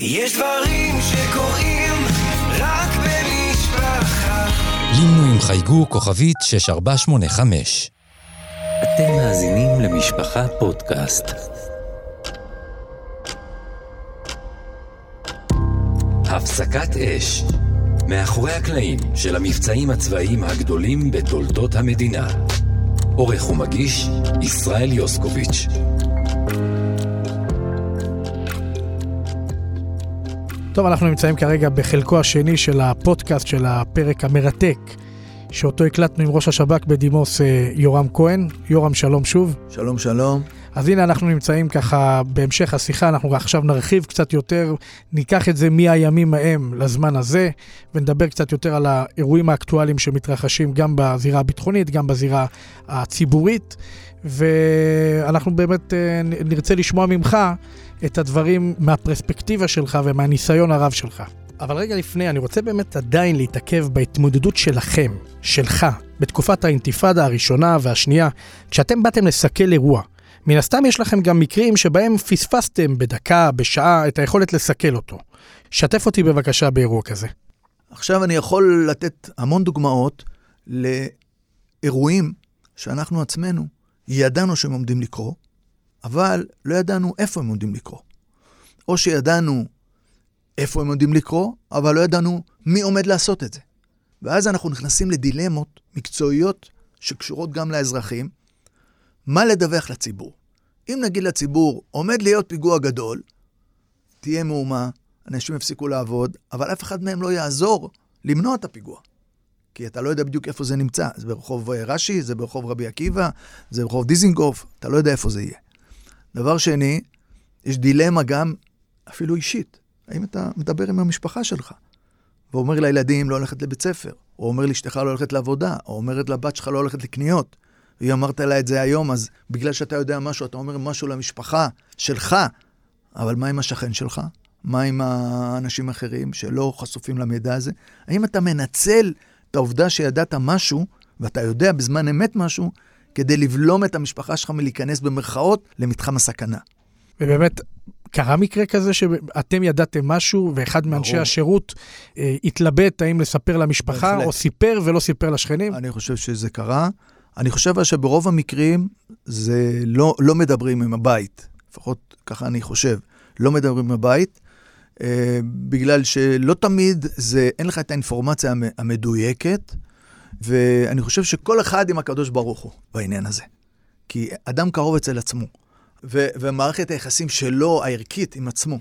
יש דברים שקורים רק במשפחה. לינו עם חייגו כוכבית 6485. אתם מאזינים למשפחה פודקאסט. הפסקת אש. מאחורי הקלעים של המבצעים הצבאיים הגדולים בתולדות המדינה. עורך ומגיש, ישראל יוסקוביץ'. טוב, אנחנו נמצאים כרגע בחלקו השני של הפודקאסט של הפרק המרתק, שאותו הקלטנו עם ראש השב"כ בדימוס אה, יורם כהן. יורם, שלום שוב. שלום, שלום. אז הנה אנחנו נמצאים ככה בהמשך השיחה, אנחנו עכשיו נרחיב קצת יותר, ניקח את זה מהימים ההם לזמן הזה, ונדבר קצת יותר על האירועים האקטואליים שמתרחשים גם בזירה הביטחונית, גם בזירה הציבורית, ואנחנו באמת אה, נרצה לשמוע ממך את הדברים מהפרספקטיבה שלך ומהניסיון הרב שלך. אבל רגע לפני, אני רוצה באמת עדיין להתעכב בהתמודדות שלכם, שלך, בתקופת האינתיפאדה הראשונה והשנייה, כשאתם באתם לסכל אירוע. מן הסתם יש לכם גם מקרים שבהם פספסתם בדקה, בשעה, את היכולת לסכל אותו. שתף אותי בבקשה באירוע כזה. עכשיו אני יכול לתת המון דוגמאות לאירועים שאנחנו עצמנו ידענו שהם עומדים לקרות, אבל לא ידענו איפה הם עומדים לקרות. או שידענו איפה הם עומדים לקרות, אבל לא ידענו מי עומד לעשות את זה. ואז אנחנו נכנסים לדילמות מקצועיות שקשורות גם לאזרחים, מה לדווח לציבור. אם נגיד לציבור, עומד להיות פיגוע גדול, תהיה מהומה, אנשים יפסיקו לעבוד, אבל אף אחד מהם לא יעזור למנוע את הפיגוע. כי אתה לא יודע בדיוק איפה זה נמצא. זה ברחוב רש"י, זה ברחוב רבי עקיבא, זה ברחוב דיזינגוף, אתה לא יודע איפה זה יהיה. דבר שני, יש דילמה גם אפילו אישית. האם אתה מדבר עם המשפחה שלך? ואומר לילדים לא ללכת לבית ספר, או אומר לאשתך לא ללכת לעבודה, או אומרת לבת שלך לא ללכת לקניות. והיא אמרת לה את זה היום, אז בגלל שאתה יודע משהו, אתה אומר משהו למשפחה שלך, אבל מה עם השכן שלך? מה עם האנשים האחרים שלא חשופים למידע הזה? האם אתה מנצל את העובדה שידעת משהו, ואתה יודע בזמן אמת משהו, כדי לבלום את המשפחה שלך מלהיכנס במרכאות למתחם הסכנה? ובאמת, קרה מקרה כזה שאתם ידעתם משהו, ואחד מאנשי השירות אה, התלבט האם לספר למשפחה, בהחלט. או סיפר ולא סיפר לשכנים? אני חושב שזה קרה. אני חושב שברוב המקרים זה לא, לא מדברים עם הבית, לפחות ככה אני חושב, לא מדברים עם הבית, אה, בגלל שלא תמיד זה, אין לך את האינפורמציה המדויקת, ואני חושב שכל אחד עם הקדוש ברוך הוא בעניין הזה. כי אדם קרוב אצל עצמו, ו- ומערכת היחסים שלו, הערכית, עם עצמו,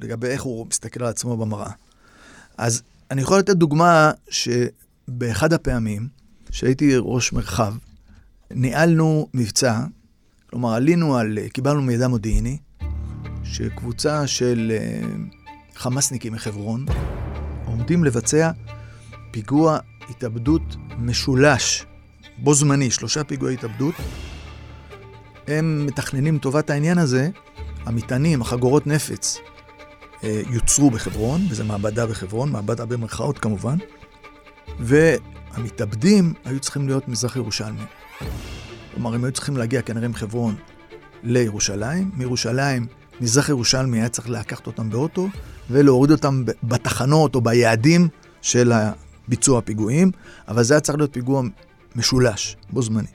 לגבי איך הוא מסתכל על עצמו במראה. אז אני יכול לתת דוגמה שבאחד הפעמים, שהייתי ראש מרחב, ניהלנו מבצע, כלומר עלינו על, קיבלנו מידע מודיעיני, שקבוצה של uh, חמאסניקים מחברון עומדים לבצע פיגוע התאבדות משולש, בו זמני, שלושה פיגועי התאבדות. הם מתכננים טובת העניין הזה, המטענים, החגורות נפץ, אה, יוצרו בחברון, וזו מעבדה בחברון, מעבדה במרכאות כמובן, והמתאבדים היו צריכים להיות מזרח ירושלמים. כלומר, הם היו צריכים להגיע כנראה מחברון לירושלים, מירושלים, מזרח ירושלמי היה צריך לקחת אותם באוטו ולהוריד אותם בתחנות או ביעדים של ביצוע הפיגועים, אבל זה היה צריך להיות פיגוע משולש, בו זמני.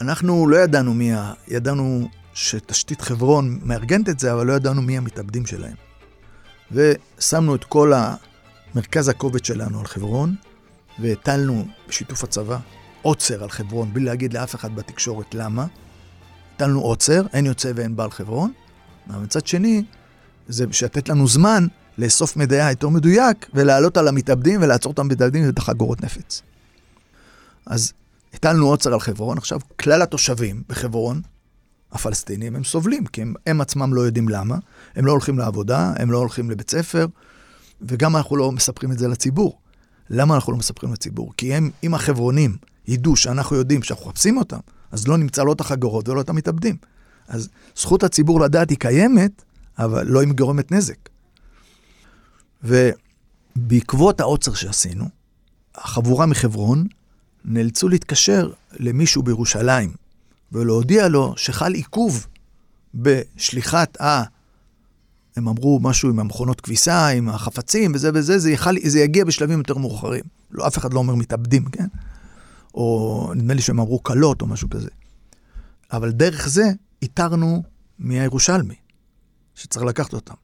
אנחנו לא ידענו מי ה... ידענו שתשתית חברון מארגנת את זה, אבל לא ידענו מי המתאבדים שלהם. ושמנו את כל מרכז הכובד שלנו על חברון, והטלנו בשיתוף הצבא עוצר על חברון, בלי להגיד לאף אחד בתקשורת למה. הטלנו עוצר, אין יוצא ואין בא על חברון. אבל מצד שני, זה לתת לנו זמן לאסוף מידע יותר מדויק, ולעלות על המתאבדים ולעצור אותם מתאבדים ואת החגורות נפץ. אז הטלנו עוצר על חברון, עכשיו כלל התושבים בחברון, הפלסטינים, הם סובלים, כי הם, הם עצמם לא יודעים למה, הם לא הולכים לעבודה, הם לא הולכים לבית ספר, וגם אנחנו לא מספרים את זה לציבור. למה אנחנו לא מספרים לציבור? כי הם, אם החברונים ידעו שאנחנו יודעים שאנחנו מחפשים אותם, אז לא נמצא לא את החגורות ולא את המתאבדים. אז זכות הציבור לדעת היא קיימת, אבל לא אם גורמת נזק. ובעקבות העוצר שעשינו, החבורה מחברון נאלצו להתקשר למישהו בירושלים ולהודיע לו שחל עיכוב בשליחת הם אמרו משהו עם המכונות כביסה, עם החפצים וזה וזה, זה, יכל, זה יגיע בשלבים יותר מאוחרים. לא, אף אחד לא אומר מתאבדים, כן? או נדמה לי שהם אמרו כלות או משהו כזה. אבל דרך זה איתרנו מהירושלמי, שצריך לקחת אותם.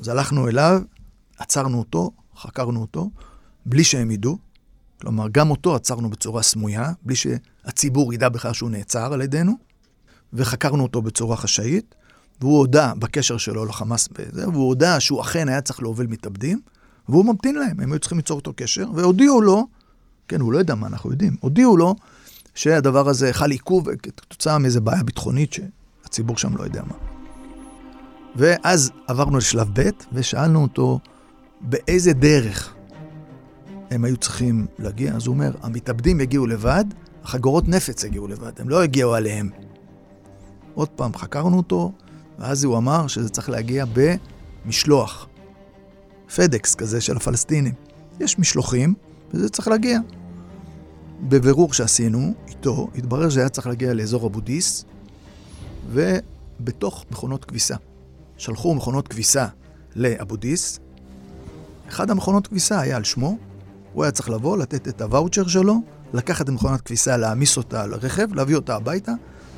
אז הלכנו אליו, עצרנו אותו, חקרנו אותו, בלי שהם ידעו. כלומר, גם אותו עצרנו בצורה סמויה, בלי שהציבור ידע בכלל שהוא נעצר על ידינו, וחקרנו אותו בצורה חשאית, והוא הודה בקשר שלו לחמאס, בזה, והוא הודה שהוא אכן היה צריך להוביל מתאבדים, והוא ממתין להם, הם היו צריכים ליצור איתו קשר, והודיעו לו, כן, הוא לא יודע מה אנחנו יודעים, הודיעו לו שהדבר הזה חל עיכוב כתוצאה מאיזה בעיה ביטחונית שהציבור שם לא יודע מה. ואז עברנו לשלב ב' ושאלנו אותו באיזה דרך הם היו צריכים להגיע. אז הוא אומר, המתאבדים יגיעו לבד, החגורות נפץ יגיעו לבד, הם לא יגיעו עליהם. עוד פעם, חקרנו אותו, ואז הוא אמר שזה צריך להגיע במשלוח. פדקס כזה של הפלסטינים. יש משלוחים, וזה צריך להגיע. בבירור שעשינו איתו, התברר שזה היה צריך להגיע לאזור אבו דיס, ובתוך מכונות כביסה. שלחו מכונות כביסה לאבו דיס. אחד המכונות כביסה היה על שמו, הוא היה צריך לבוא, לתת את הוואוצ'ר שלו, לקחת את מכונת כביסה, להעמיס אותה על הרכב, להביא אותה הביתה,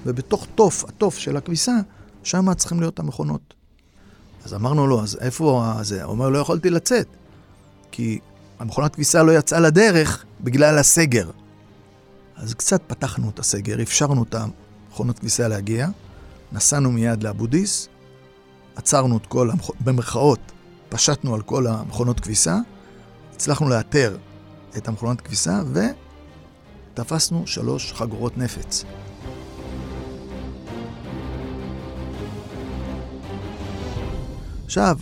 ובתוך תוף, התוף של הכביסה, שם צריכים להיות המכונות. אז אמרנו לו, אז איפה זה? הוא אומר, לא יכולתי לצאת, כי המכונת כביסה לא יצאה לדרך בגלל הסגר. אז קצת פתחנו את הסגר, אפשרנו את המכונות כביסה להגיע, נסענו מיד לאבו דיס, עצרנו את כל, המכ... במרכאות, פשטנו על כל המכונות כביסה, הצלחנו לאתר את המכונת כביסה ותפסנו שלוש חגורות נפץ. עכשיו,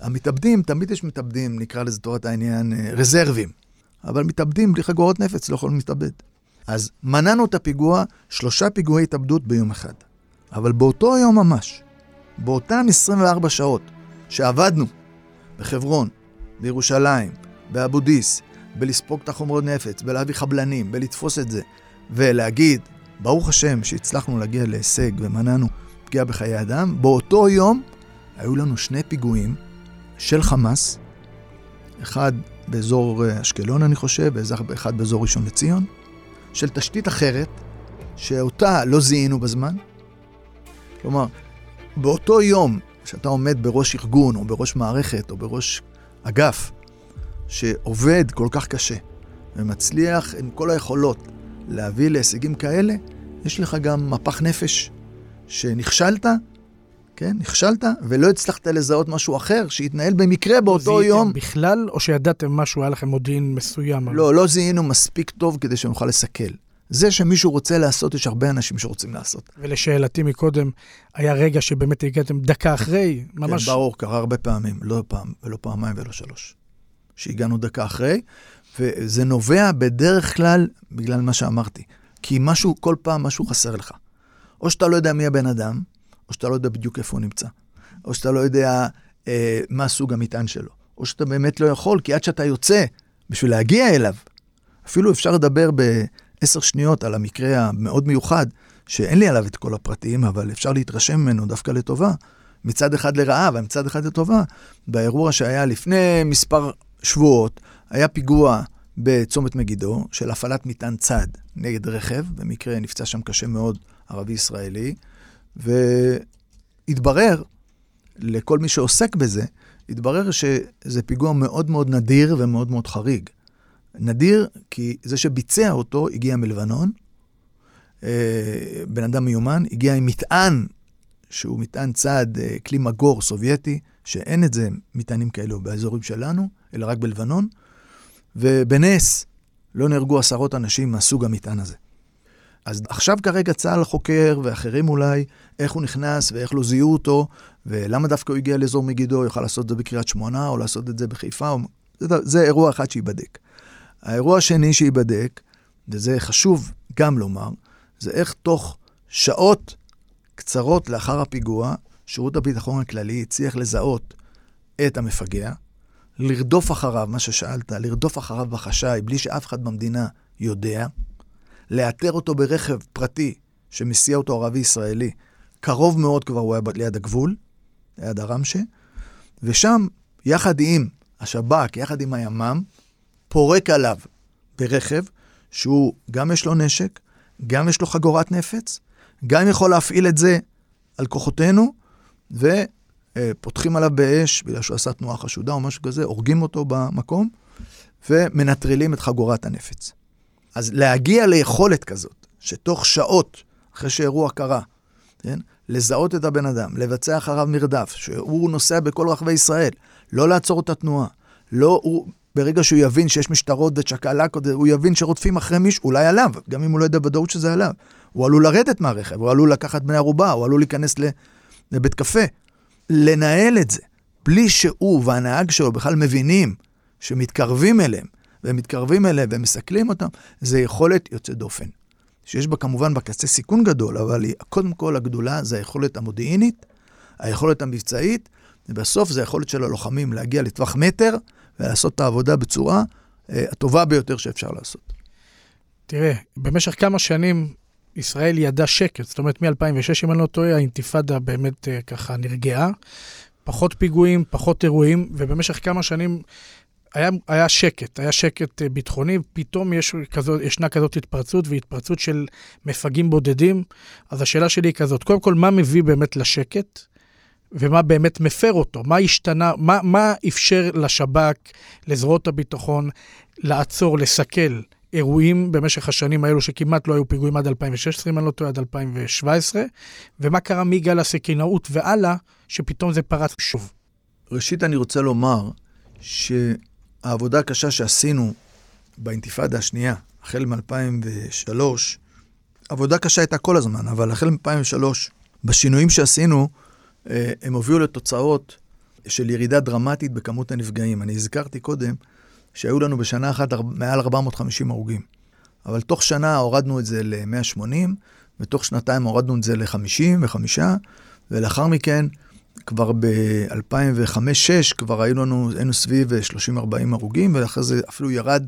המתאבדים, תמיד יש מתאבדים, נקרא לזה תורת העניין, אה, רזרבים. אבל מתאבדים בלי חגורות נפץ לא יכולים להתאבד. אז מנענו את הפיגוע, שלושה פיגועי התאבדות ביום אחד. אבל באותו יום ממש, באותן 24 שעות שעבדנו בחברון, בירושלים, באבו דיס, בלספוג את החומרות נפץ, בלהביא חבלנים, בלתפוס את זה, ולהגיד, ברוך השם שהצלחנו להגיע להישג ומנענו פגיעה בחיי אדם, באותו יום היו לנו שני פיגועים של חמאס, אחד באזור אה, אשקלון אני חושב, ואחד באזור ראשון לציון, של תשתית אחרת, שאותה לא זיהינו בזמן. כלומר, באותו יום שאתה עומד בראש ארגון, או בראש מערכת, או בראש אגף, שעובד כל כך קשה, ומצליח עם כל היכולות להביא להישגים כאלה, יש לך גם מפח נפש שנכשלת, כן, נכשלת, ולא הצלחת לזהות משהו אחר שהתנהל במקרה באותו יום. זיהיתם בכלל, או שידעתם משהו, היה לכם מודיעין מסוים? לא, לא זיהינו מספיק טוב כדי שנוכל לסכל. זה שמישהו רוצה לעשות, יש הרבה אנשים שרוצים לעשות. ולשאלתי מקודם, היה רגע שבאמת הגעתם דקה אחרי, ממש... כן, ברור, קרה הרבה פעמים, לא פעם, ולא פעמיים ולא שלוש. שהגענו דקה אחרי, וזה נובע בדרך כלל בגלל מה שאמרתי. כי משהו, כל פעם משהו חסר לך. או שאתה לא יודע מי הבן אדם, או שאתה לא יודע בדיוק איפה הוא נמצא. או שאתה לא יודע אה, מה סוג המטען שלו. או שאתה באמת לא יכול, כי עד שאתה יוצא בשביל להגיע אליו, אפילו אפשר לדבר בעשר שניות על המקרה המאוד מיוחד, שאין לי עליו את כל הפרטים, אבל אפשר להתרשם ממנו דווקא לטובה. מצד אחד לרעה, ומצד אחד לטובה. באירוע שהיה לפני מספר שבועות, היה פיגוע בצומת מגידו של הפעלת מטען צד נגד רכב, במקרה נפצע שם קשה מאוד ערבי ישראלי, והתברר לכל מי שעוסק בזה, התברר שזה פיגוע מאוד מאוד נדיר ומאוד מאוד חריג. נדיר כי זה שביצע אותו הגיע מלבנון, אה, בן אדם מיומן, הגיע עם מטען שהוא מטען צד, אה, כלי מגור סובייטי, שאין את זה מטענים כאלו באזורים שלנו, אלא רק בלבנון, ובנס לא נהרגו עשרות אנשים מהסוג המטען הזה. אז עכשיו כרגע צה"ל חוקר, ואחרים אולי, איך הוא נכנס ואיך לא זיהו אותו, ולמה דווקא הוא הגיע לאזור מגידו, יוכל לעשות את זה בקריית שמונה, או לעשות את זה בחיפה, או... זה, זה אירוע אחד שייבדק. האירוע השני שייבדק, וזה חשוב גם לומר, זה איך תוך שעות קצרות לאחר הפיגוע, שירות הביטחון הכללי הצליח לזהות את המפגע, לרדוף אחריו, מה ששאלת, לרדוף אחריו בחשאי, בלי שאף אחד במדינה יודע, לאתר אותו ברכב פרטי שמסיע אותו ערבי ישראלי, קרוב מאוד כבר הוא היה ליד הגבול, ליד הרמשה, ושם, יחד עם השב"כ, יחד עם הימ"מ, פורק עליו ברכב, שהוא גם יש לו נשק, גם יש לו חגורת נפץ, גם יכול להפעיל את זה על כוחותינו, ופותחים עליו באש בגלל שהוא עשה תנועה חשודה או משהו כזה, הורגים אותו במקום, ומנטרלים את חגורת הנפץ. אז להגיע ליכולת כזאת, שתוך שעות אחרי שאירוע קרה, כן? לזהות את הבן אדם, לבצע אחריו מרדף, שהוא נוסע בכל רחבי ישראל, לא לעצור את התנועה, לא, הוא, ברגע שהוא יבין שיש משטרות וצ'קלקות, הוא יבין שרודפים אחרי מישהו, אולי עליו, גם אם הוא לא יודע בוודאות שזה עליו. הוא עלול לרדת מהרכב, הוא עלול לקחת בני ערובה, הוא עלול להיכנס לבית קפה. לנהל את זה, בלי שהוא והנהג שלו בכלל מבינים שמתקרבים אליהם, והם מתקרבים אליהם והם מסכלים אותם, זה יכולת יוצאת דופן. שיש בה כמובן בקצה סיכון גדול, אבל היא, קודם כל הגדולה זה היכולת המודיעינית, היכולת המבצעית, ובסוף זה היכולת של הלוחמים להגיע לטווח מטר ולעשות את העבודה בצורה אה, הטובה ביותר שאפשר לעשות. תראה, במשך כמה שנים ישראל ידעה שקט, זאת אומרת מ-2006, אם אני לא טועה, האינתיפאדה באמת אה, ככה נרגעה. פחות פיגועים, פחות אירועים, ובמשך כמה שנים היה, היה שקט, היה שקט אה, ביטחוני, פתאום יש כזאת, ישנה כזאת התפרצות, והתפרצות של מפגעים בודדים. אז השאלה שלי היא כזאת, קודם כל, מה מביא באמת לשקט, ומה באמת מפר אותו? מה השתנה, מה, מה אפשר לשב"כ, לזרועות הביטחון, לעצור, לסכל אירועים במשך השנים האלו, שכמעט לא היו פיגועים עד 2016, אם אני לא טועה, עד 2017, ומה קרה מגל הסכינאות והלאה, שפתאום זה פרץ שוב? ראשית, אני רוצה לומר שהעבודה הקשה שעשינו באינתיפאדה השנייה, החל מ-2003, עבודה קשה הייתה כל הזמן, אבל החל מ-2003, בשינויים שעשינו, הם הובילו לתוצאות של ירידה דרמטית בכמות הנפגעים. אני הזכרתי קודם שהיו לנו בשנה אחת מעל 450 הרוגים. אבל תוך שנה הורדנו את זה ל-180, ותוך שנתיים הורדנו את זה ל-50 ו-5, ולאחר מכן, כבר ב-2005-2006, כבר היו לנו, היינו סביב 30-40 הרוגים, ואחרי זה אפילו ירד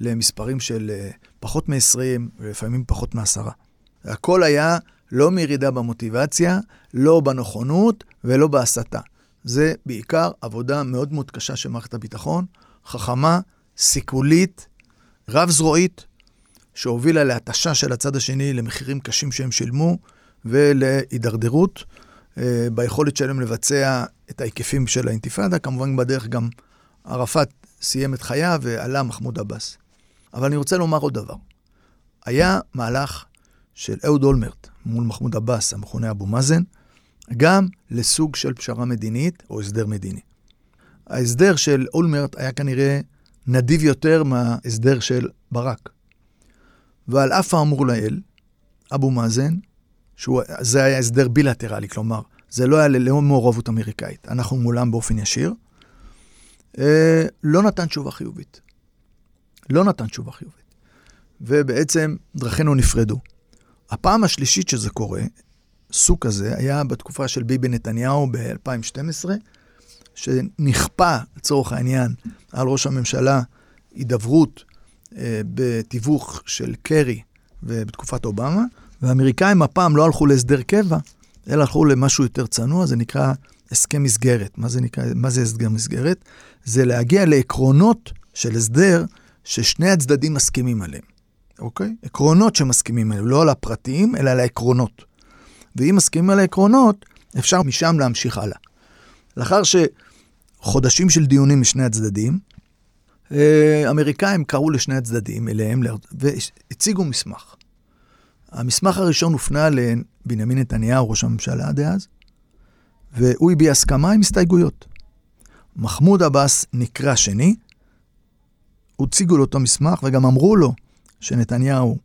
למספרים של אה, פחות מ-20, ולפעמים פחות מ-10. הכל היה לא מירידה במוטיבציה, לא בנכונות ולא בהסתה. זה בעיקר עבודה מאוד מאוד קשה של מערכת הביטחון, חכמה, סיכולית, רב-זרועית, שהובילה להתשה של הצד השני למחירים קשים שהם שילמו ולהידרדרות אה, ביכולת שלהם לבצע את ההיקפים של האינתיפאדה. כמובן בדרך גם ערפאת סיים את חייו ועלה מחמוד עבאס. אבל אני רוצה לומר עוד דבר. היה מהלך של אהוד אולמרט מול מחמוד עבאס, המכונה אבו מאזן, גם לסוג של פשרה מדינית או הסדר מדיני. ההסדר של אולמרט היה כנראה נדיב יותר מההסדר של ברק. ועל אף האמור לעיל, אבו מאזן, שזה היה הסדר בילטרלי, כלומר, זה לא היה ללא מעורבות אמריקאית, אנחנו מולם באופן ישיר, אה, לא נתן תשובה חיובית. לא נתן תשובה חיובית. ובעצם דרכינו נפרדו. הפעם השלישית שזה קורה, סוג כזה, היה בתקופה של ביבי נתניהו ב-2012, שנכפה, לצורך העניין, על ראש הממשלה הידברות אה, בתיווך של קרי ובתקופת אובמה, והאמריקאים הפעם לא הלכו להסדר קבע, אלא הלכו למשהו יותר צנוע, זה נקרא הסכם מסגרת. מה זה נקרא, מה זה הסכם מסגרת? זה להגיע לעקרונות של הסדר ששני הצדדים מסכימים עליהם. אוקיי? עקרונות שמסכימים עליהם, לא על הפרטים, אלא על העקרונות. ואם מסכימים על העקרונות, אפשר משם להמשיך הלאה. לאחר שחודשים של דיונים משני הצדדים, אה, אמריקאים קראו לשני הצדדים אליהם והציגו מסמך. המסמך הראשון הופנה לבנימין נתניהו, ראש הממשלה דאז, והוא הביע הסכמה עם הסתייגויות. מחמוד עבאס נקרא שני, הציגו לו אותו מסמך וגם אמרו לו שנתניהו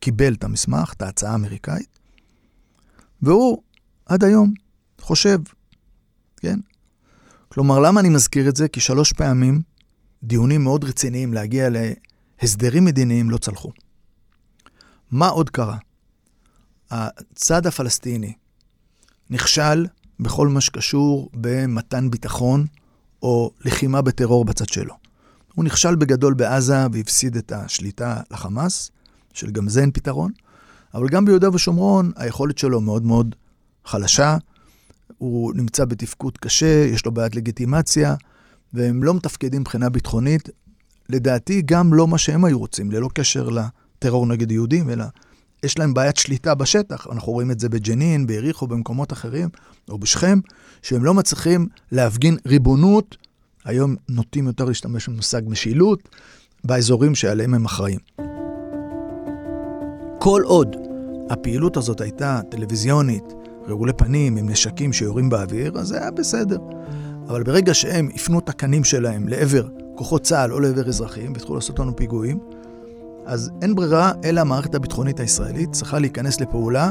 קיבל את המסמך, את ההצעה האמריקאית, והוא עד היום חושב, כן? כלומר, למה אני מזכיר את זה? כי שלוש פעמים דיונים מאוד רציניים להגיע להסדרים מדיניים לא צלחו. מה עוד קרה? הצד הפלסטיני נכשל בכל מה שקשור במתן ביטחון או לחימה בטרור בצד שלו. הוא נכשל בגדול בעזה והפסיד את השליטה לחמאס, שגם זה אין פתרון, אבל גם ביהודה ושומרון היכולת שלו מאוד מאוד חלשה, הוא נמצא בתפקוד קשה, יש לו בעיית לגיטימציה, והם לא מתפקדים מבחינה ביטחונית. לדעתי, גם לא מה שהם היו רוצים, ללא קשר לטרור נגד יהודים, אלא יש להם בעיית שליטה בשטח. אנחנו רואים את זה בג'נין, ביריחו, במקומות אחרים, או בשכם, שהם לא מצליחים להפגין ריבונות, היום נוטים יותר להשתמש במושג משילות, באזורים שעליהם הם אחראים. כל עוד הפעילות הזאת הייתה טלוויזיונית, רעולי פנים עם נשקים שיורים באוויר, אז זה היה בסדר. אבל ברגע שהם הפנו את הקנים שלהם לעבר כוחות צה"ל או לעבר אזרחים והתחילו לעשות לנו פיגועים, אז אין ברירה, אלא המערכת הביטחונית הישראלית צריכה להיכנס לפעולה,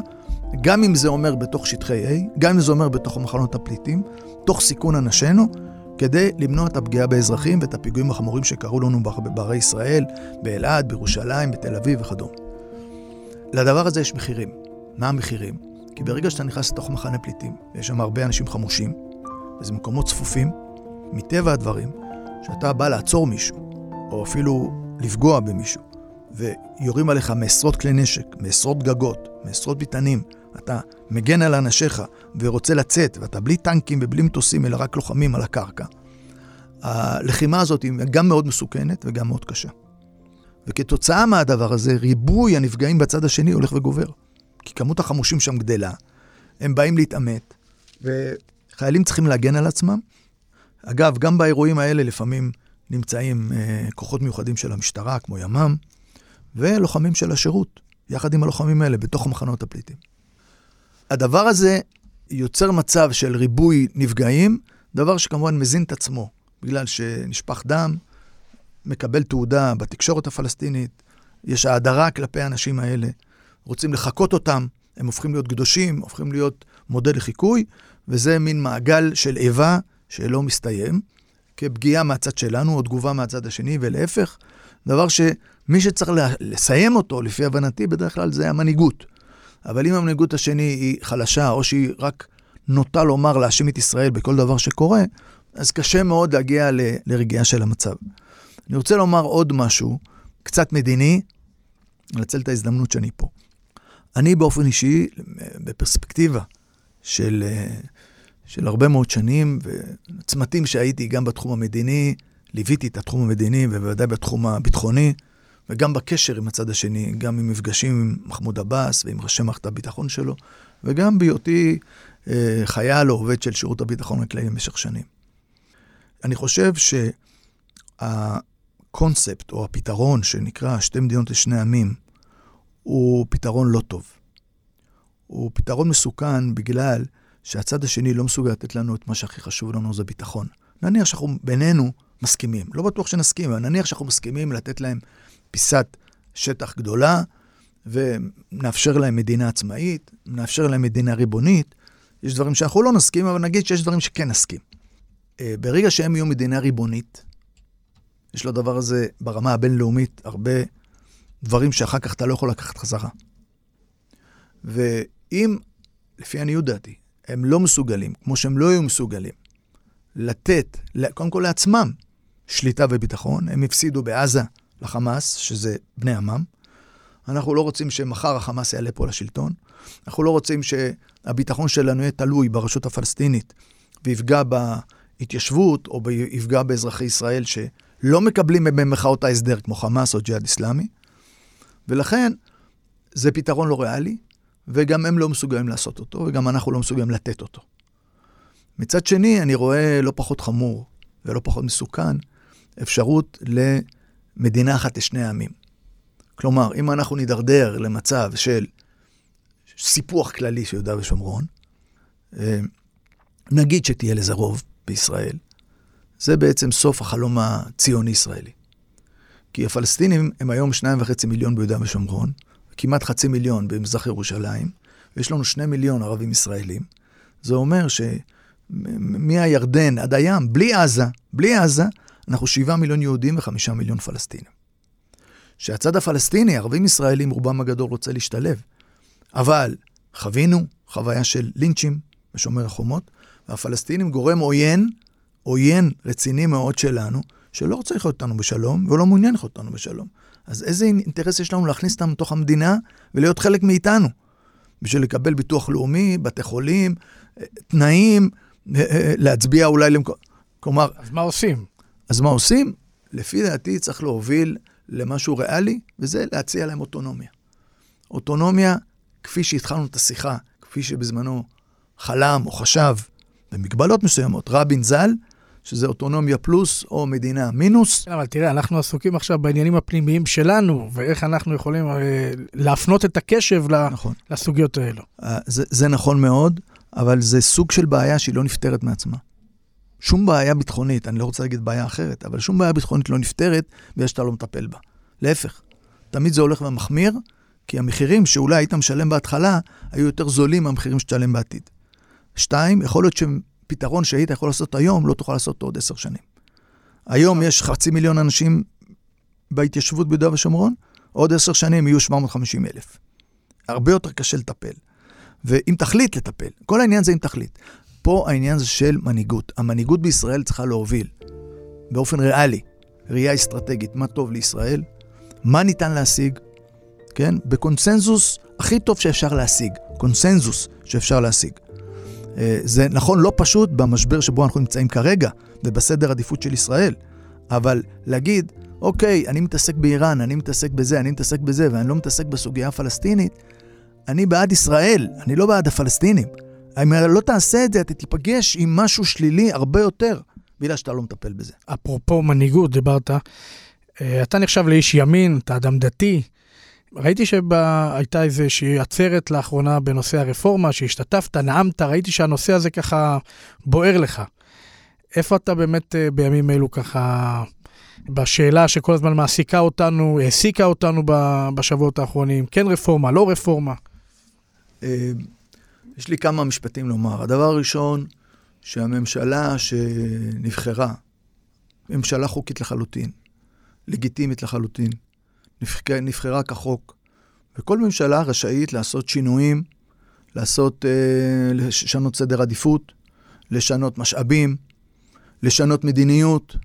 גם אם זה אומר בתוך שטחי A, גם אם זה אומר בתוך מחנות הפליטים, תוך סיכון אנשינו, כדי למנוע את הפגיעה באזרחים ואת הפיגועים החמורים שקרו לנו בערי ישראל, באלעד, בירושלים, בתל אביב וכדומה. לדבר הזה יש מחירים. מה המחירים? כי ברגע שאתה נכנס לתוך מחנה פליטים, ויש שם הרבה אנשים חמושים, וזה מקומות צפופים, מטבע הדברים, שאתה בא לעצור מישהו, או אפילו לפגוע במישהו, ויורים עליך מעשרות כלי נשק, מעשרות גגות, מעשרות ביטנים, אתה מגן על אנשיך ורוצה לצאת, ואתה בלי טנקים ובלי מטוסים, אלא רק לוחמים על הקרקע. הלחימה הזאת היא גם מאוד מסוכנת וגם מאוד קשה. וכתוצאה מהדבר הזה, ריבוי הנפגעים בצד השני הולך וגובר. כי כמות החמושים שם גדלה, הם באים להתעמת, וחיילים צריכים להגן על עצמם. אגב, גם באירועים האלה לפעמים נמצאים אה, כוחות מיוחדים של המשטרה, כמו ימ"מ, ולוחמים של השירות, יחד עם הלוחמים האלה, בתוך מחנות הפליטים. הדבר הזה יוצר מצב של ריבוי נפגעים, דבר שכמובן מזין את עצמו, בגלל שנשפך דם, מקבל תעודה בתקשורת הפלסטינית, יש האדרה כלפי האנשים האלה, רוצים לחקות אותם, הם הופכים להיות קדושים, הופכים להיות מודל לחיקוי, וזה מין מעגל של איבה שלא מסתיים, כפגיעה מהצד שלנו או תגובה מהצד השני, ולהפך, דבר שמי שצריך לסיים אותו, לפי הבנתי, בדרך כלל זה המנהיגות. אבל אם המנהיגות השני היא חלשה, או שהיא רק נוטה לומר להאשים את ישראל בכל דבר שקורה, אז קשה מאוד להגיע לרגיעה של המצב. אני רוצה לומר עוד משהו, קצת מדיני, לנצל את ההזדמנות שאני פה. אני באופן אישי, בפרספקטיבה של, של הרבה מאוד שנים, וצמתים שהייתי גם בתחום המדיני, ליוויתי את התחום המדיני, ובוודאי בתחום הביטחוני, וגם בקשר עם הצד השני, גם עם מפגשים עם מחמוד עבאס ועם ראשי מערכת הביטחון שלו, וגם בהיותי אה, חייל או עובד של שירות הביטחון הכללי במשך שנים. אני חושב שהקונספט או הפתרון שנקרא שתי מדינות לשני עמים, הוא פתרון לא טוב. הוא פתרון מסוכן בגלל שהצד השני לא מסוגל לתת לנו את מה שהכי חשוב לנו, זה ביטחון. נניח שאנחנו בינינו מסכימים, לא בטוח שנסכים, אבל נניח שאנחנו מסכימים לתת להם פיסת שטח גדולה, ונאפשר להם מדינה עצמאית, נאפשר להם מדינה ריבונית. יש דברים שאנחנו לא נסכים, אבל נגיד שיש דברים שכן נסכים. אה, ברגע שהם יהיו מדינה ריבונית, יש לדבר הזה ברמה הבינלאומית הרבה דברים שאחר כך אתה לא יכול לקחת חזרה. ואם, לפי עניות דעתי, הם לא מסוגלים, כמו שהם לא היו מסוגלים, לתת, קודם כל לעצמם, שליטה וביטחון, הם הפסידו בעזה לחמאס, שזה בני עמם. אנחנו לא רוצים שמחר החמאס יעלה פה לשלטון. אנחנו לא רוצים שהביטחון שלנו יהיה תלוי ברשות הפלסטינית ויפגע בהתיישבות או יפגע באזרחי ישראל שלא מקבלים במחאות ההסדר כמו חמאס או ג'יהאד אסלאמי. ולכן זה פתרון לא ריאלי, וגם הם לא מסוגלים לעשות אותו, וגם אנחנו לא מסוגלים לתת אותו. מצד שני, אני רואה לא פחות חמור ולא פחות מסוכן אפשרות למדינה אחת לשני העמים. כלומר, אם אנחנו נידרדר למצב של סיפוח כללי של יהודה ושומרון, אה, נגיד שתהיה לזה רוב בישראל, זה בעצם סוף החלום הציוני-ישראלי. כי הפלסטינים הם היום שניים וחצי מיליון ביהודה ושומרון, כמעט חצי מיליון במזרח ירושלים, ויש לנו שני מיליון ערבים ישראלים. זה אומר שמהירדן עד הים, בלי עזה, בלי עזה, אנחנו שבעה מיליון יהודים וחמישה מיליון פלסטינים. שהצד הפלסטיני, ערבים ישראלים, רובם הגדול רוצה להשתלב. אבל חווינו חוויה של לינצ'ים בשומר החומות, והפלסטינים גורם עוין, עוין רציני מאוד שלנו, שלא רוצה לחיות אותנו בשלום, ולא מעוניין לחיות אותנו בשלום. אז איזה אינטרס יש לנו להכניס אותם לתוך המדינה ולהיות חלק מאיתנו? בשביל לקבל ביטוח לאומי, בתי חולים, אה, תנאים, אה, אה, להצביע אולי למקום... כלומר, אז מה עושים? אז מה עושים? לפי דעתי צריך להוביל למשהו ריאלי, וזה להציע להם אוטונומיה. אוטונומיה, כפי שהתחלנו את השיחה, כפי שבזמנו חלם או חשב, במגבלות מסוימות, רבין ז"ל, שזה אוטונומיה פלוס או מדינה מינוס. כן, אבל תראה, אנחנו עסוקים עכשיו בעניינים הפנימיים שלנו, ואיך אנחנו יכולים אה, להפנות את הקשב נכון. לסוגיות האלו. אה, זה, זה נכון מאוד, אבל זה סוג של בעיה שהיא לא נפתרת מעצמה. שום בעיה ביטחונית, אני לא רוצה להגיד בעיה אחרת, אבל שום בעיה ביטחונית לא נפתרת בגלל שאתה לא מטפל בה. להפך, תמיד זה הולך ומחמיר, כי המחירים שאולי היית משלם בהתחלה, היו יותר זולים מהמחירים שתשלם בעתיד. שתיים, יכול להיות שפתרון שהיית יכול לעשות היום, לא תוכל לעשות עוד עשר שנים. היום יש חצי מיליון אנשים בהתיישבות ביהודה ושומרון, עוד עשר שנים יהיו 750 אלף. הרבה יותר קשה לטפל. ואם תחליט לטפל, כל העניין זה אם תחליט. פה העניין זה של מנהיגות. המנהיגות בישראל צריכה להוביל באופן ריאלי, ראייה אסטרטגית, מה טוב לישראל, מה ניתן להשיג, כן? בקונסנזוס הכי טוב שאפשר להשיג, קונסנזוס שאפשר להשיג. אה, זה נכון, לא פשוט במשבר שבו אנחנו נמצאים כרגע, ובסדר עדיפות של ישראל, אבל להגיד, אוקיי, אני מתעסק באיראן, אני מתעסק בזה, אני מתעסק בזה, ואני לא מתעסק בסוגיה הפלסטינית, אני בעד ישראל, אני לא בעד הפלסטינים. אם לא תעשה את זה, אתה תיפגש עם משהו שלילי הרבה יותר, בגלל שאתה לא מטפל בזה. אפרופו מנהיגות, דיברת. אה, אתה נחשב לאיש ימין, אתה אדם דתי. ראיתי שהייתה איזושהי עצרת לאחרונה בנושא הרפורמה, שהשתתפת, נאמת, ראיתי שהנושא הזה ככה בוער לך. איפה אתה באמת אה, בימים אלו ככה, בשאלה שכל הזמן מעסיקה אותנו, העסיקה אותנו בשבועות האחרונים, כן רפורמה, לא רפורמה? יש לי כמה משפטים לומר. הדבר הראשון, שהממשלה שנבחרה, ממשלה חוקית לחלוטין, לגיטימית לחלוטין, נבחרה, נבחרה כחוק, וכל ממשלה רשאית לעשות שינויים, לעשות, אה, לשנות סדר עדיפות, לשנות משאבים, לשנות מדיניות.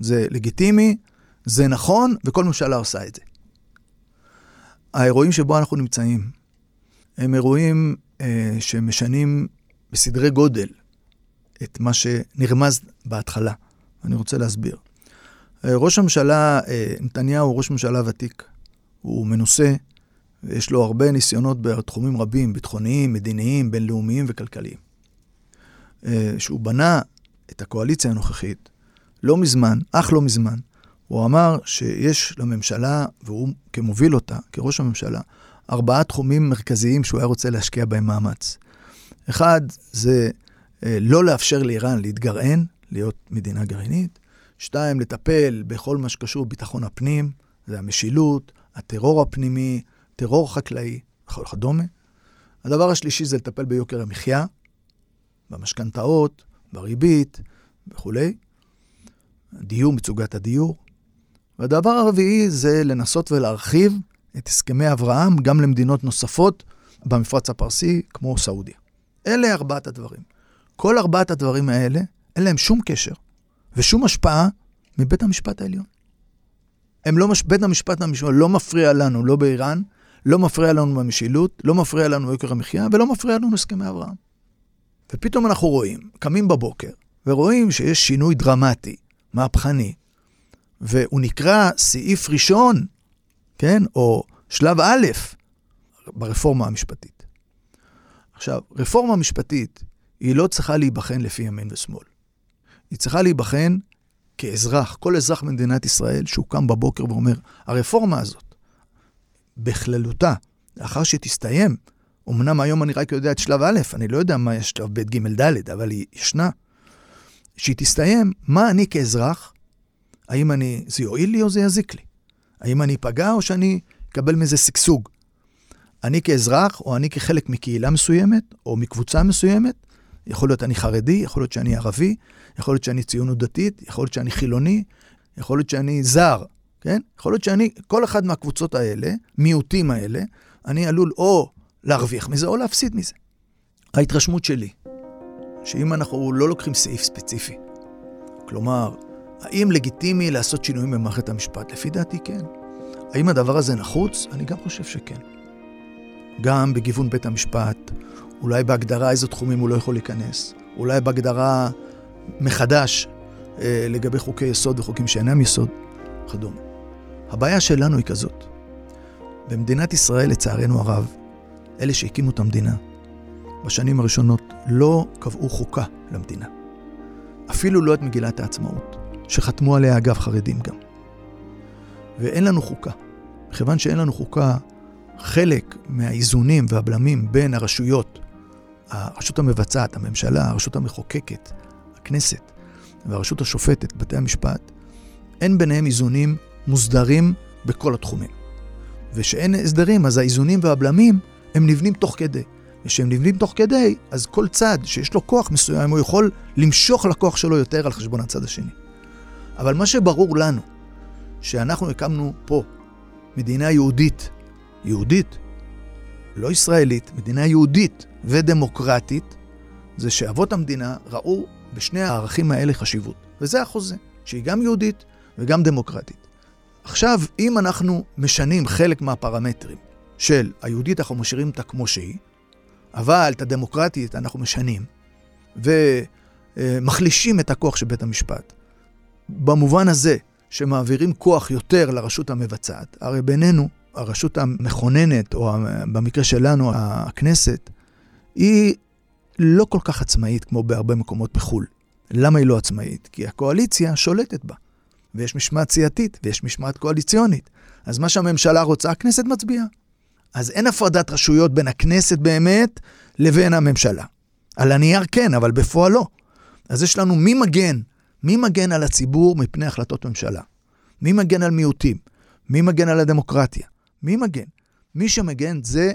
זה לגיטימי, זה נכון, וכל ממשלה עושה את זה. האירועים שבו אנחנו נמצאים הם אירועים אה, שמשנים בסדרי גודל את מה שנרמז בהתחלה. אני רוצה להסביר. אה, ראש הממשלה, אה, נתניהו הוא ראש ממשלה ותיק. הוא מנוסה, ויש לו הרבה ניסיונות בתחומים רבים, ביטחוניים, מדיניים, בינלאומיים וכלכליים. אה, שהוא בנה את הקואליציה הנוכחית, לא מזמן, אך לא מזמן, הוא אמר שיש לממשלה, והוא כמוביל אותה, כראש הממשלה, ארבעה תחומים מרכזיים שהוא היה רוצה להשקיע בהם מאמץ. אחד, זה אה, לא לאפשר לאיראן להתגרען, להיות מדינה גרעינית. שתיים, לטפל בכל מה שקשור בביטחון הפנים, זה המשילות, הטרור הפנימי, טרור חקלאי וכדומה. הדבר השלישי זה לטפל ביוקר המחיה, במשכנתאות, בריבית וכולי. דיור, מצוגת הדיור. והדבר הרביעי זה לנסות ולהרחיב את הסכמי אברהם גם למדינות נוספות במפרץ הפרסי, כמו סעודיה. אלה ארבעת הדברים. כל ארבעת הדברים האלה, אין להם שום קשר ושום השפעה מבית המשפט העליון. הם לא, מש... בית המשפט המשפט לא מפריע לנו, לא באיראן, לא מפריע לנו במשילות, לא מפריע לנו יוקר המחיה ולא מפריע לנו הסכמי אברהם. ופתאום אנחנו רואים, קמים בבוקר, ורואים שיש שינוי דרמטי, מהפכני, והוא נקרא סעיף ראשון, כן, או שלב א' ברפורמה המשפטית. עכשיו, רפורמה משפטית היא לא צריכה להיבחן לפי ימין ושמאל. היא צריכה להיבחן כאזרח, כל אזרח במדינת ישראל שהוא קם בבוקר ואומר, הרפורמה הזאת, בכללותה, לאחר שתסתיים, אמנם היום אני רק יודע את שלב א', אני לא יודע מה יש שלב ב', ג', ד', אבל היא ישנה. שהיא תסתיים, מה אני כאזרח, האם אני, זה יועיל לי או זה יזיק לי? האם אני אפגע או שאני אקבל מזה שגשוג? אני כאזרח, או אני כחלק מקהילה מסוימת, או מקבוצה מסוימת, יכול להיות אני חרדי, יכול להיות שאני ערבי, יכול להיות שאני ציונות דתית, יכול להיות שאני חילוני, יכול להיות שאני זר, כן? יכול להיות שאני, כל אחד מהקבוצות האלה, מיעוטים האלה, אני עלול או להרוויח מזה או להפסיד מזה. ההתרשמות שלי, שאם אנחנו לא לוקחים סעיף ספציפי, כלומר, האם לגיטימי לעשות שינויים במערכת המשפט? לפי דעתי כן. האם הדבר הזה נחוץ? אני גם חושב שכן. גם בגיוון בית המשפט, אולי בהגדרה איזה תחומים הוא לא יכול להיכנס, אולי בהגדרה מחדש אה, לגבי חוקי יסוד וחוקים שאינם יסוד, וכדומה. הבעיה שלנו היא כזאת. במדינת ישראל, לצערנו הרב, אלה שהקימו את המדינה, בשנים הראשונות לא קבעו חוקה למדינה. אפילו לא את מגילת העצמאות, שחתמו עליה אגב חרדים גם. ואין לנו חוקה. מכיוון שאין לנו חוקה, חלק מהאיזונים והבלמים בין הרשויות, הרשות המבצעת, הממשלה, הרשות המחוקקת, הכנסת והרשות השופטת, בתי המשפט, אין ביניהם איזונים מוסדרים בכל התחומים. ושאין הסדרים, אז האיזונים והבלמים הם נבנים תוך כדי. וכשהם נבנים תוך כדי, אז כל צד שיש לו כוח מסוים, הוא יכול למשוך לכוח שלו יותר על חשבון הצד השני. אבל מה שברור לנו, שאנחנו הקמנו פה מדינה יהודית, יהודית, לא ישראלית, מדינה יהודית ודמוקרטית, זה שאבות המדינה ראו בשני הערכים האלה חשיבות. וזה החוזה, שהיא גם יהודית וגם דמוקרטית. עכשיו, אם אנחנו משנים חלק מהפרמטרים של היהודית, אנחנו משאירים אותה כמו שהיא, אבל את הדמוקרטית אנחנו משנים, ומחלישים את הכוח של בית המשפט. במובן הזה שמעבירים כוח יותר לרשות המבצעת, הרי בינינו, הרשות המכוננת, או במקרה שלנו, הכנסת, היא לא כל כך עצמאית כמו בהרבה מקומות בחו"ל. למה היא לא עצמאית? כי הקואליציה שולטת בה. ויש משמעת סיעתית, ויש משמעת קואליציונית. אז מה שהממשלה רוצה, הכנסת מצביעה. אז אין הפרדת רשויות בין הכנסת באמת לבין הממשלה. על הנייר כן, אבל בפועל לא. אז יש לנו מי מגן? מי מגן על הציבור מפני החלטות ממשלה? מי מגן על מיעוטים? מי מגן על הדמוקרטיה? מי מגן? מי שמגן זה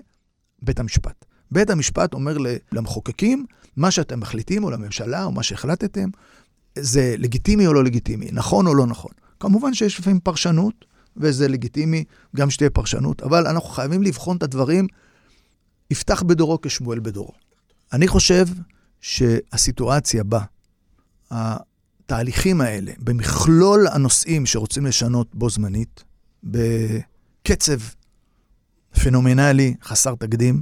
בית המשפט. בית המשפט אומר למחוקקים, מה שאתם מחליטים, או לממשלה, או מה שהחלטתם, זה לגיטימי או לא לגיטימי, נכון או לא נכון. כמובן שיש לפעמים פרשנות, וזה לגיטימי גם שתהיה פרשנות, אבל אנחנו חייבים לבחון את הדברים, יפתח בדורו כשמואל בדורו. אני חושב שהסיטואציה בה, התהליכים האלה, במכלול הנושאים שרוצים לשנות בו זמנית, בקצב פנומנלי, חסר תקדים,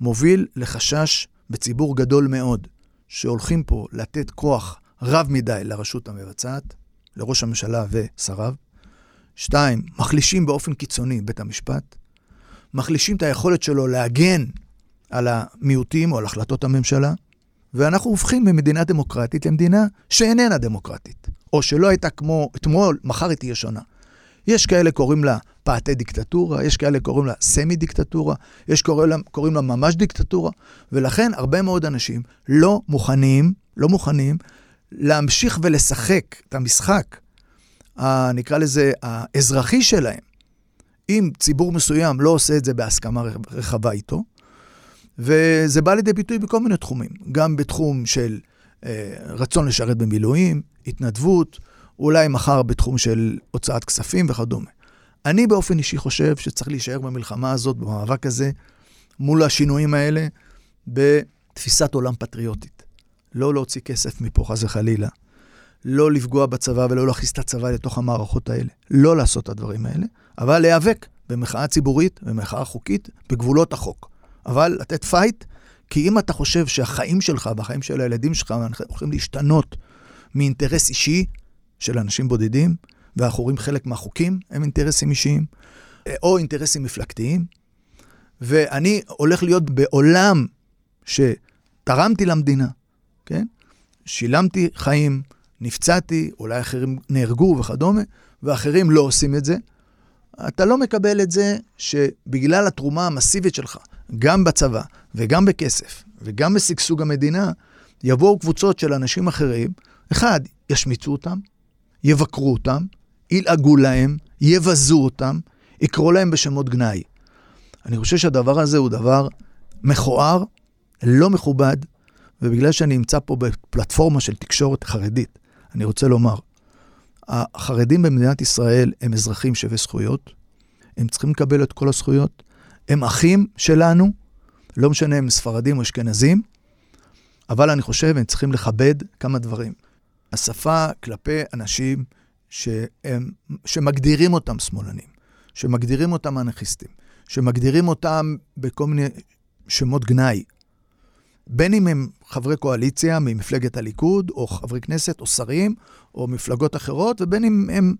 מוביל לחשש בציבור גדול מאוד, שהולכים פה לתת כוח רב מדי לרשות המבצעת, לראש הממשלה ושריו. שתיים, מחלישים באופן קיצוני בית המשפט. מחלישים את היכולת שלו להגן על המיעוטים או על החלטות הממשלה. ואנחנו הופכים ממדינה דמוקרטית למדינה שאיננה דמוקרטית. או שלא הייתה כמו אתמול, מחר היא תהיה שונה. יש כאלה קוראים לה פעתי דיקטטורה, יש כאלה קוראים לה סמי דיקטטורה, יש קוראים לה, קוראים לה ממש דיקטטורה, ולכן הרבה מאוד אנשים לא מוכנים, לא מוכנים להמשיך ולשחק את המשחק, נקרא לזה, האזרחי שלהם. אם ציבור מסוים לא עושה את זה בהסכמה רחבה איתו, וזה בא לידי ביטוי בכל מיני תחומים, גם בתחום של אה, רצון לשרת במילואים, התנדבות, אולי מחר בתחום של הוצאת כספים וכדומה. אני באופן אישי חושב שצריך להישאר במלחמה הזאת, במאבק הזה, מול השינויים האלה, בתפיסת עולם פטריוטית. לא להוציא כסף מפה, חס וחלילה. לא לפגוע בצבא ולא להכניס את הצבא לתוך המערכות האלה. לא לעשות את הדברים האלה, אבל להיאבק במחאה ציבורית, במחאה חוקית, בגבולות החוק. אבל לתת fight, כי אם אתה חושב שהחיים שלך והחיים של הילדים שלך הולכים להשתנות מאינטרס אישי של אנשים בודדים, ואנחנו רואים חלק מהחוקים הם אינטרסים אישיים, או אינטרסים מפלגתיים, ואני הולך להיות בעולם שתרמתי למדינה, כן? שילמתי חיים, נפצעתי, אולי אחרים נהרגו וכדומה, ואחרים לא עושים את זה. אתה לא מקבל את זה שבגלל התרומה המסיבית שלך, גם בצבא וגם בכסף וגם בשגשוג המדינה, יבואו קבוצות של אנשים אחרים, אחד, ישמיצו אותם, יבקרו אותם, ילעגו להם, יבזו אותם, יקראו להם בשמות גנאי. אני חושב שהדבר הזה הוא דבר מכוער, לא מכובד, ובגלל שאני נמצא פה בפלטפורמה של תקשורת חרדית, אני רוצה לומר, החרדים במדינת ישראל הם אזרחים שווי זכויות, הם צריכים לקבל את כל הזכויות, הם אחים שלנו, לא משנה אם ספרדים או אשכנזים, אבל אני חושב הם צריכים לכבד כמה דברים. השפה כלפי אנשים שהם, שמגדירים אותם שמאלנים, שמגדירים אותם אנכיסטים, שמגדירים אותם בכל מיני שמות גנאי. בין אם הם חברי קואליציה ממפלגת הליכוד, או חברי כנסת, או שרים, או מפלגות אחרות, ובין אם הם...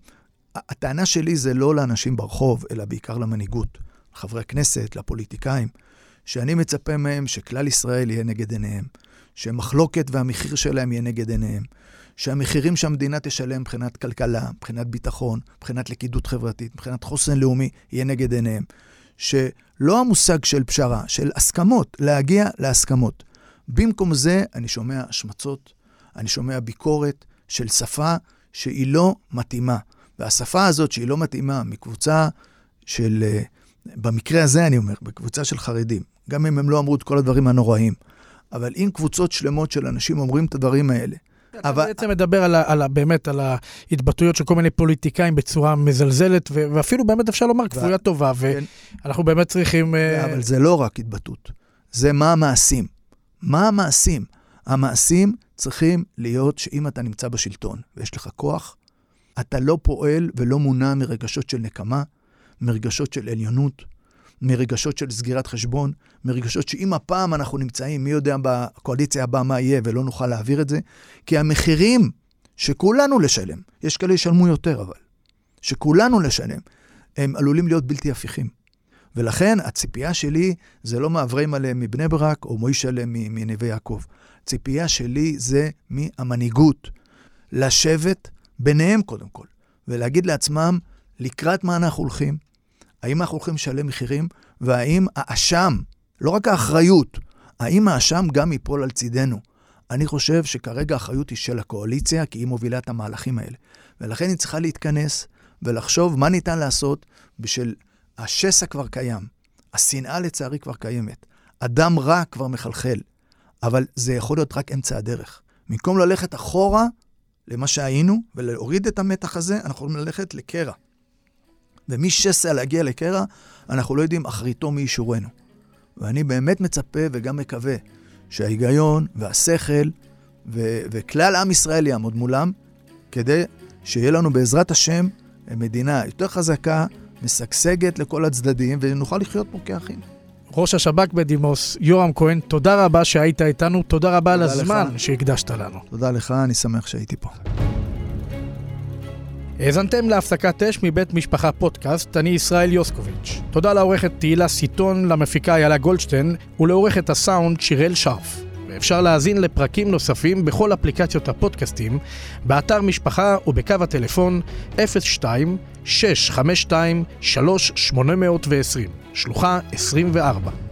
הטענה שלי זה לא לאנשים ברחוב, אלא בעיקר למנהיגות, לחברי הכנסת, לפוליטיקאים, שאני מצפה מהם שכלל ישראל יהיה נגד עיניהם, שמחלוקת והמחיר שלהם יהיה נגד עיניהם, שהמחירים שהמדינה תשלם מבחינת כלכלה, מבחינת ביטחון, מבחינת לכידות חברתית, מבחינת חוסן לאומי, יהיה נגד עיניהם. שלא המושג של פשרה, של הסכמות, להגיע להסכמות. במקום זה, אני שומע השמצות, אני שומע ביקורת של שפה שהיא לא מתאימה. והשפה הזאת, שהיא לא מתאימה מקבוצה של, אה, במקרה הזה אני אומר, בקבוצה של חרדים, גם אם הם לא אמרו את כל הדברים הנוראים, אבל אם קבוצות שלמות של אנשים אומרים את הדברים האלה, אתה אבל... בעצם מדבר על, ה, על ה, באמת על ההתבטאויות של כל מיני פוליטיקאים בצורה מזלזלת, ו, ואפילו באמת אפשר לומר כפויה טובה, כן. ואנחנו באמת צריכים... אה, אבל זה לא רק התבטאות, זה מה המעשים. מה המעשים? המעשים צריכים להיות שאם אתה נמצא בשלטון ויש לך כוח, אתה לא פועל ולא מונע מרגשות של נקמה, מרגשות של עליונות, מרגשות של סגירת חשבון, מרגשות שאם הפעם אנחנו נמצאים, מי יודע בקואליציה הבאה מה יהיה ולא נוכל להעביר את זה, כי המחירים שכולנו לשלם, יש כאלה ישלמו יותר אבל, שכולנו לשלם, הם עלולים להיות בלתי הפיכים. ולכן הציפייה שלי זה לא מאברהם עליהם מבני ברק או מוישלה מנווה יעקב. הציפייה שלי זה מהמנהיגות, לשבת ביניהם קודם כל, ולהגיד לעצמם לקראת מה אנחנו הולכים, האם אנחנו הולכים לשלם מחירים, והאם האשם, לא רק האחריות, האם האשם גם ייפול על צידנו. אני חושב שכרגע האחריות היא של הקואליציה, כי היא מובילה את המהלכים האלה. ולכן היא צריכה להתכנס ולחשוב מה ניתן לעשות בשביל השסע כבר קיים, השנאה לצערי כבר קיימת, אדם רע כבר מחלחל, אבל זה יכול להיות רק אמצע הדרך. במקום ללכת אחורה למה שהיינו ולהוריד את המתח הזה, אנחנו יכולים ללכת לקרע. ומשסע להגיע לקרע, אנחנו לא יודעים אחריתו מי ישורנו. ואני באמת מצפה וגם מקווה שההיגיון והשכל ו- וכלל עם ישראל יעמוד מולם, כדי שיהיה לנו בעזרת השם מדינה יותר חזקה, משגשגת לכל הצדדים, ונוכל לחיות פה כאחים. ראש השב"כ בדימוס, יורם כהן, תודה רבה שהיית איתנו, תודה רבה על הזמן לך. שהקדשת לנו. תודה לך, אני שמח שהייתי פה. האזנתם להפסקת אש מבית משפחה פודקאסט, אני ישראל יוסקוביץ'. תודה לעורכת תהילה סיטון, למפיקה איילה גולדשטיין ולעורכת הסאונד שיראל שרף. ואפשר להאזין לפרקים נוספים בכל אפליקציות הפודקאסטים, באתר משפחה ובקו הטלפון 02 652 3820, שלוחה 24.